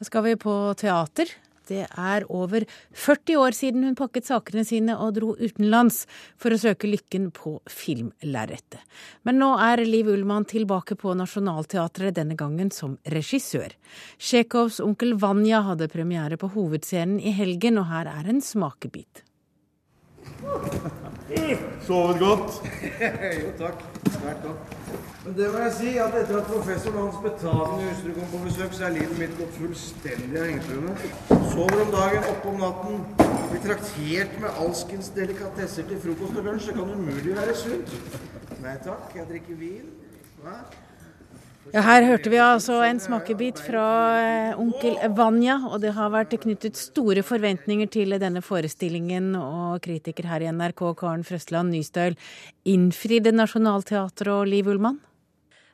Da skal vi på teater. Det er over 40 år siden hun pakket sakene sine og dro utenlands for å søke lykken på filmlerretet. Men nå er Liv Ullmann tilbake på Nationaltheatret, denne gangen som regissør. Tsjekhovs onkel Vanja hadde premiere på Hovedscenen i helgen, og her er en smakebit. Sovet godt? jo takk. Svært godt. Men det må jeg si, at etter at professoren Hans betalende hustru kom på besøk, så er livet mitt gått fullstendig av hengekøyene. Sover om dagen, oppe om natten. Blir traktert med alskens delikatesser til frokost og lunsj. Det kan umulig være sunt. Nei takk, jeg drikker vin. Hva? Ja, Her hørte vi altså en smakebit fra eh, onkel Vanja, og det har vært knyttet store forventninger til denne forestillingen. Og kritiker her i NRK, Karen Frøsland Nystøl, innfridde Nationaltheatret og Liv Ullmann?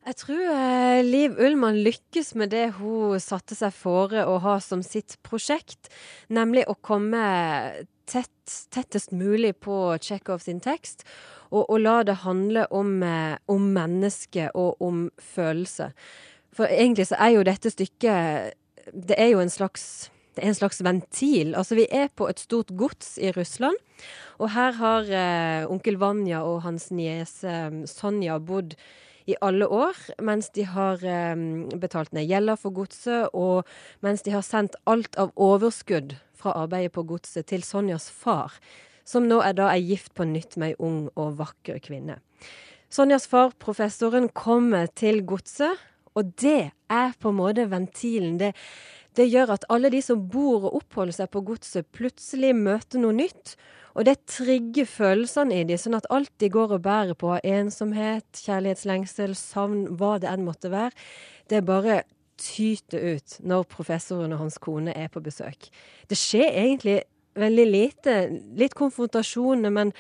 Jeg tror eh, Liv Ullmann lykkes med det hun satte seg fore å ha som sitt prosjekt, nemlig å komme tett, tettest mulig på Tsjekhov sin tekst og, og la det handle om, eh, om mennesket og om følelse. For egentlig så er jo dette stykket Det er jo en slags det er en slags ventil. Altså, vi er på et stort gods i Russland. Og her har eh, onkel Vanja og hans niese eh, Sonja bodd i alle år, mens de har eh, betalt ned gjelda for godset, og mens de har sendt alt av overskudd fra arbeidet på godset til Sonjas far som nå er da er gift på nytt med ei ung og vakker kvinne. Sonjas far, professoren, kommer til godset, og det er på en måte ventilen. Det, det gjør at alle de som bor og oppholder seg på godset, plutselig møter noe nytt. Og det trigger følelsene i dem, sånn at alt de går og bærer på ensomhet, kjærlighetslengsel, savn, hva det enn måtte være, det bare tyter ut når professoren og hans kone er på besøk. Det skjer egentlig veldig lite. Litt konfrontasjoner, men,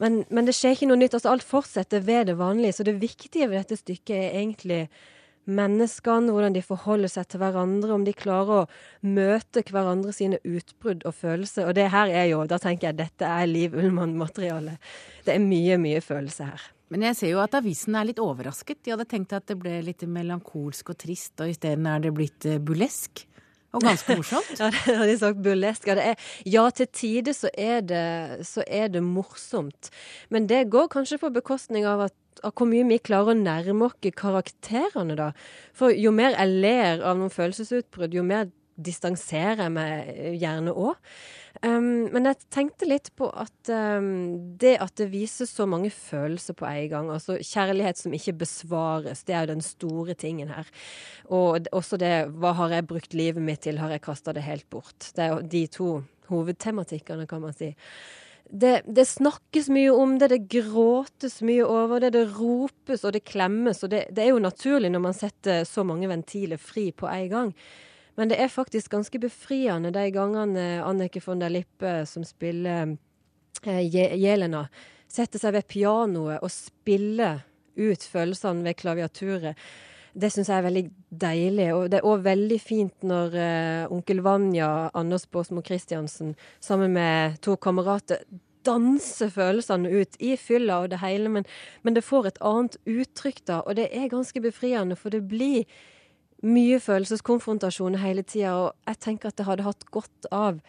men, men, det skjer ikke noe nytt. Altså, alt fortsetter ved det vanlige. Så det viktige ved dette stykket er egentlig menneskene, hvordan de forholder seg til hverandre, om de klarer å møte hverandre sine utbrudd og følelser. Og det her er jo, da tenker jeg dette er Liv Ullmann-materiale. Det er mye, mye følelse her. Men jeg ser jo at avisen er litt overrasket. De hadde tenkt at det ble litt melankolsk og trist, og isteden er det blitt bulesk. Og ganske morsomt. ja, det har de sagt burlesk. Ja, ja til tider så, så, er det morsomt. Men det går kanskje på bekostning av, at, av hvor mye vi klarer å nærme oss karakterene, da. For jo mer jeg ler av noen følelsesutbrudd, jo mer distanserer jeg meg gjerne òg. Um, men jeg tenkte litt på at um, det at det vises så mange følelser på en gang, altså kjærlighet som ikke besvares, det er jo den store tingen her. Og også det hva har jeg brukt livet mitt til, har jeg kasta det helt bort. Det er jo de to hovedtematikkene, kan man si. Det, det, snakkes mye om det, det gråtes mye over det, det ropes og det klemmes. Og det, det er jo naturlig når man setter så mange ventiler fri på en gang. Men det er faktisk ganske befriende de gangene Annike von der Lippe, som spiller eh, Jelena, setter seg ved pianoet og spiller ut følelsene ved klaviaturet. Det syns jeg er veldig deilig. Og det er òg veldig fint når eh, onkel Vanja, Anders Båsmo Christiansen, sammen med to kamerater danser følelsene ut i fylla og det hele, men, men, det får et annet uttrykk da, og det er ganske befriende, for det blir mye følelseskonfrontasjon hele tida, og jeg tenker at det hadde hatt godt av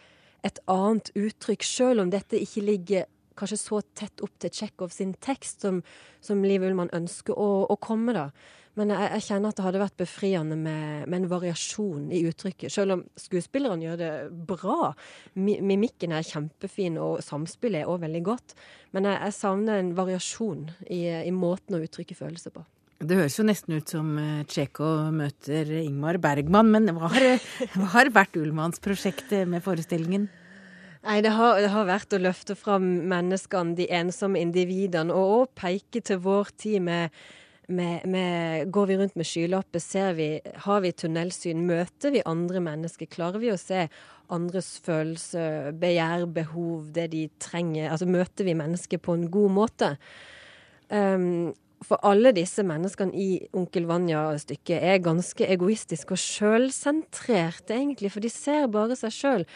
et annet uttrykk, sjøl om dette ikke ligger kanskje så tett opp til Tsjekhov sin tekst som, som Liv Ullmann ønsker å, å komme, da. Men jeg, jeg, kjenner at det hadde vært befriende med, med, en variasjon i uttrykket. Selv om skuespillerne gjør det bra. Mimikken er kjempefin, og samspillet er òg veldig godt. Men jeg, jeg savner en variasjon i, i måten å uttrykke følelser på. Det høres jo nesten ut som eh, Tsjekho møter Ingmar Bergman, men hva har, hva har vært Ullmanns prosjekt med forestillingen? Nei, det har, det har, vært å løfte fram menneskene, de ensomme individene, og òg peke til vår tid med, med, med, Går vi rundt med skylapper, ser vi, har vi tunnelsyn, møter vi andre mennesker? Klarer vi å se andres følelser, begjær, behov, det de trenger? Altså møter vi mennesker på en god måte? Um, for alle disse menneskene i Onkel Vanja-stykket er ganske egoistiske og sjølsentrerte, egentlig, for de ser bare seg sjøl.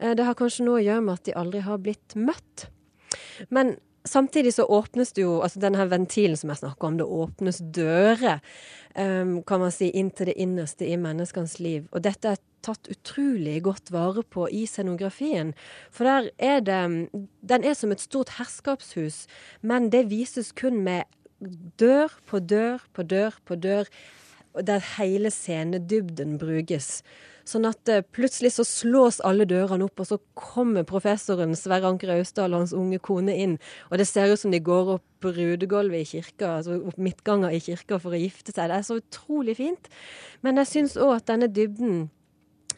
Eh, det har kanskje noe å gjøre med at de aldri har blitt møtt. Men samtidig så åpnes det jo, altså denne ventilen som jeg snakker om, det åpnes dører, um, kan man si, inn til det innerste i menneskenes liv. Og dette er tatt utrolig godt vare på i scenografien. For der er det Den er som et stort herskapshus, men det vises kun med dør på dør på dør på dør, der hele scenedybden brukes. Sånn at uh, plutselig så slås alle dørene opp, og så kommer professoren Sverre Anker Austdal og hans unge kone inn. Og det ser ut som de går opp rudegulvet i kirka, altså opp midtganger i kirka for å gifte seg. Det er så utrolig fint. Men jeg syns òg at denne dybden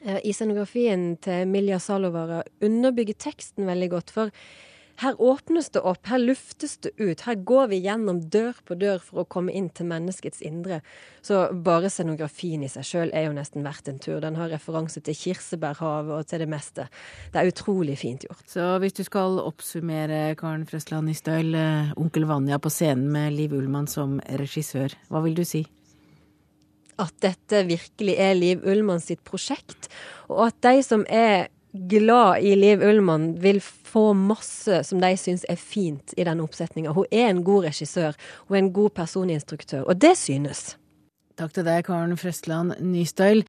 uh, i scenografien til Milja Salovara underbygger teksten veldig godt. For her åpnes det opp, her luftes det ut. Her går vi gjennom dør på dør for å komme inn til menneskets indre. Så bare scenografien i seg sjøl er jo nesten verdt en tur. Den har referanse til kirsebærhavet og til det meste. Det er utrolig fint gjort. Så hvis du skal oppsummere Karen Frøsland Nystøyl, eh, onkel Vanja på scenen med Liv Ullmann som regissør, hva vil du si? At dette virkelig er Liv Ullmann sitt prosjekt, og at de som er glad i Liv Ullmann, vil få masse som de syns er fint i denne oppsetninga. Hun er en god regissør, hun er en god personinstruktør, og det synes. Takk til deg, Karen Frøstland Nystøyl.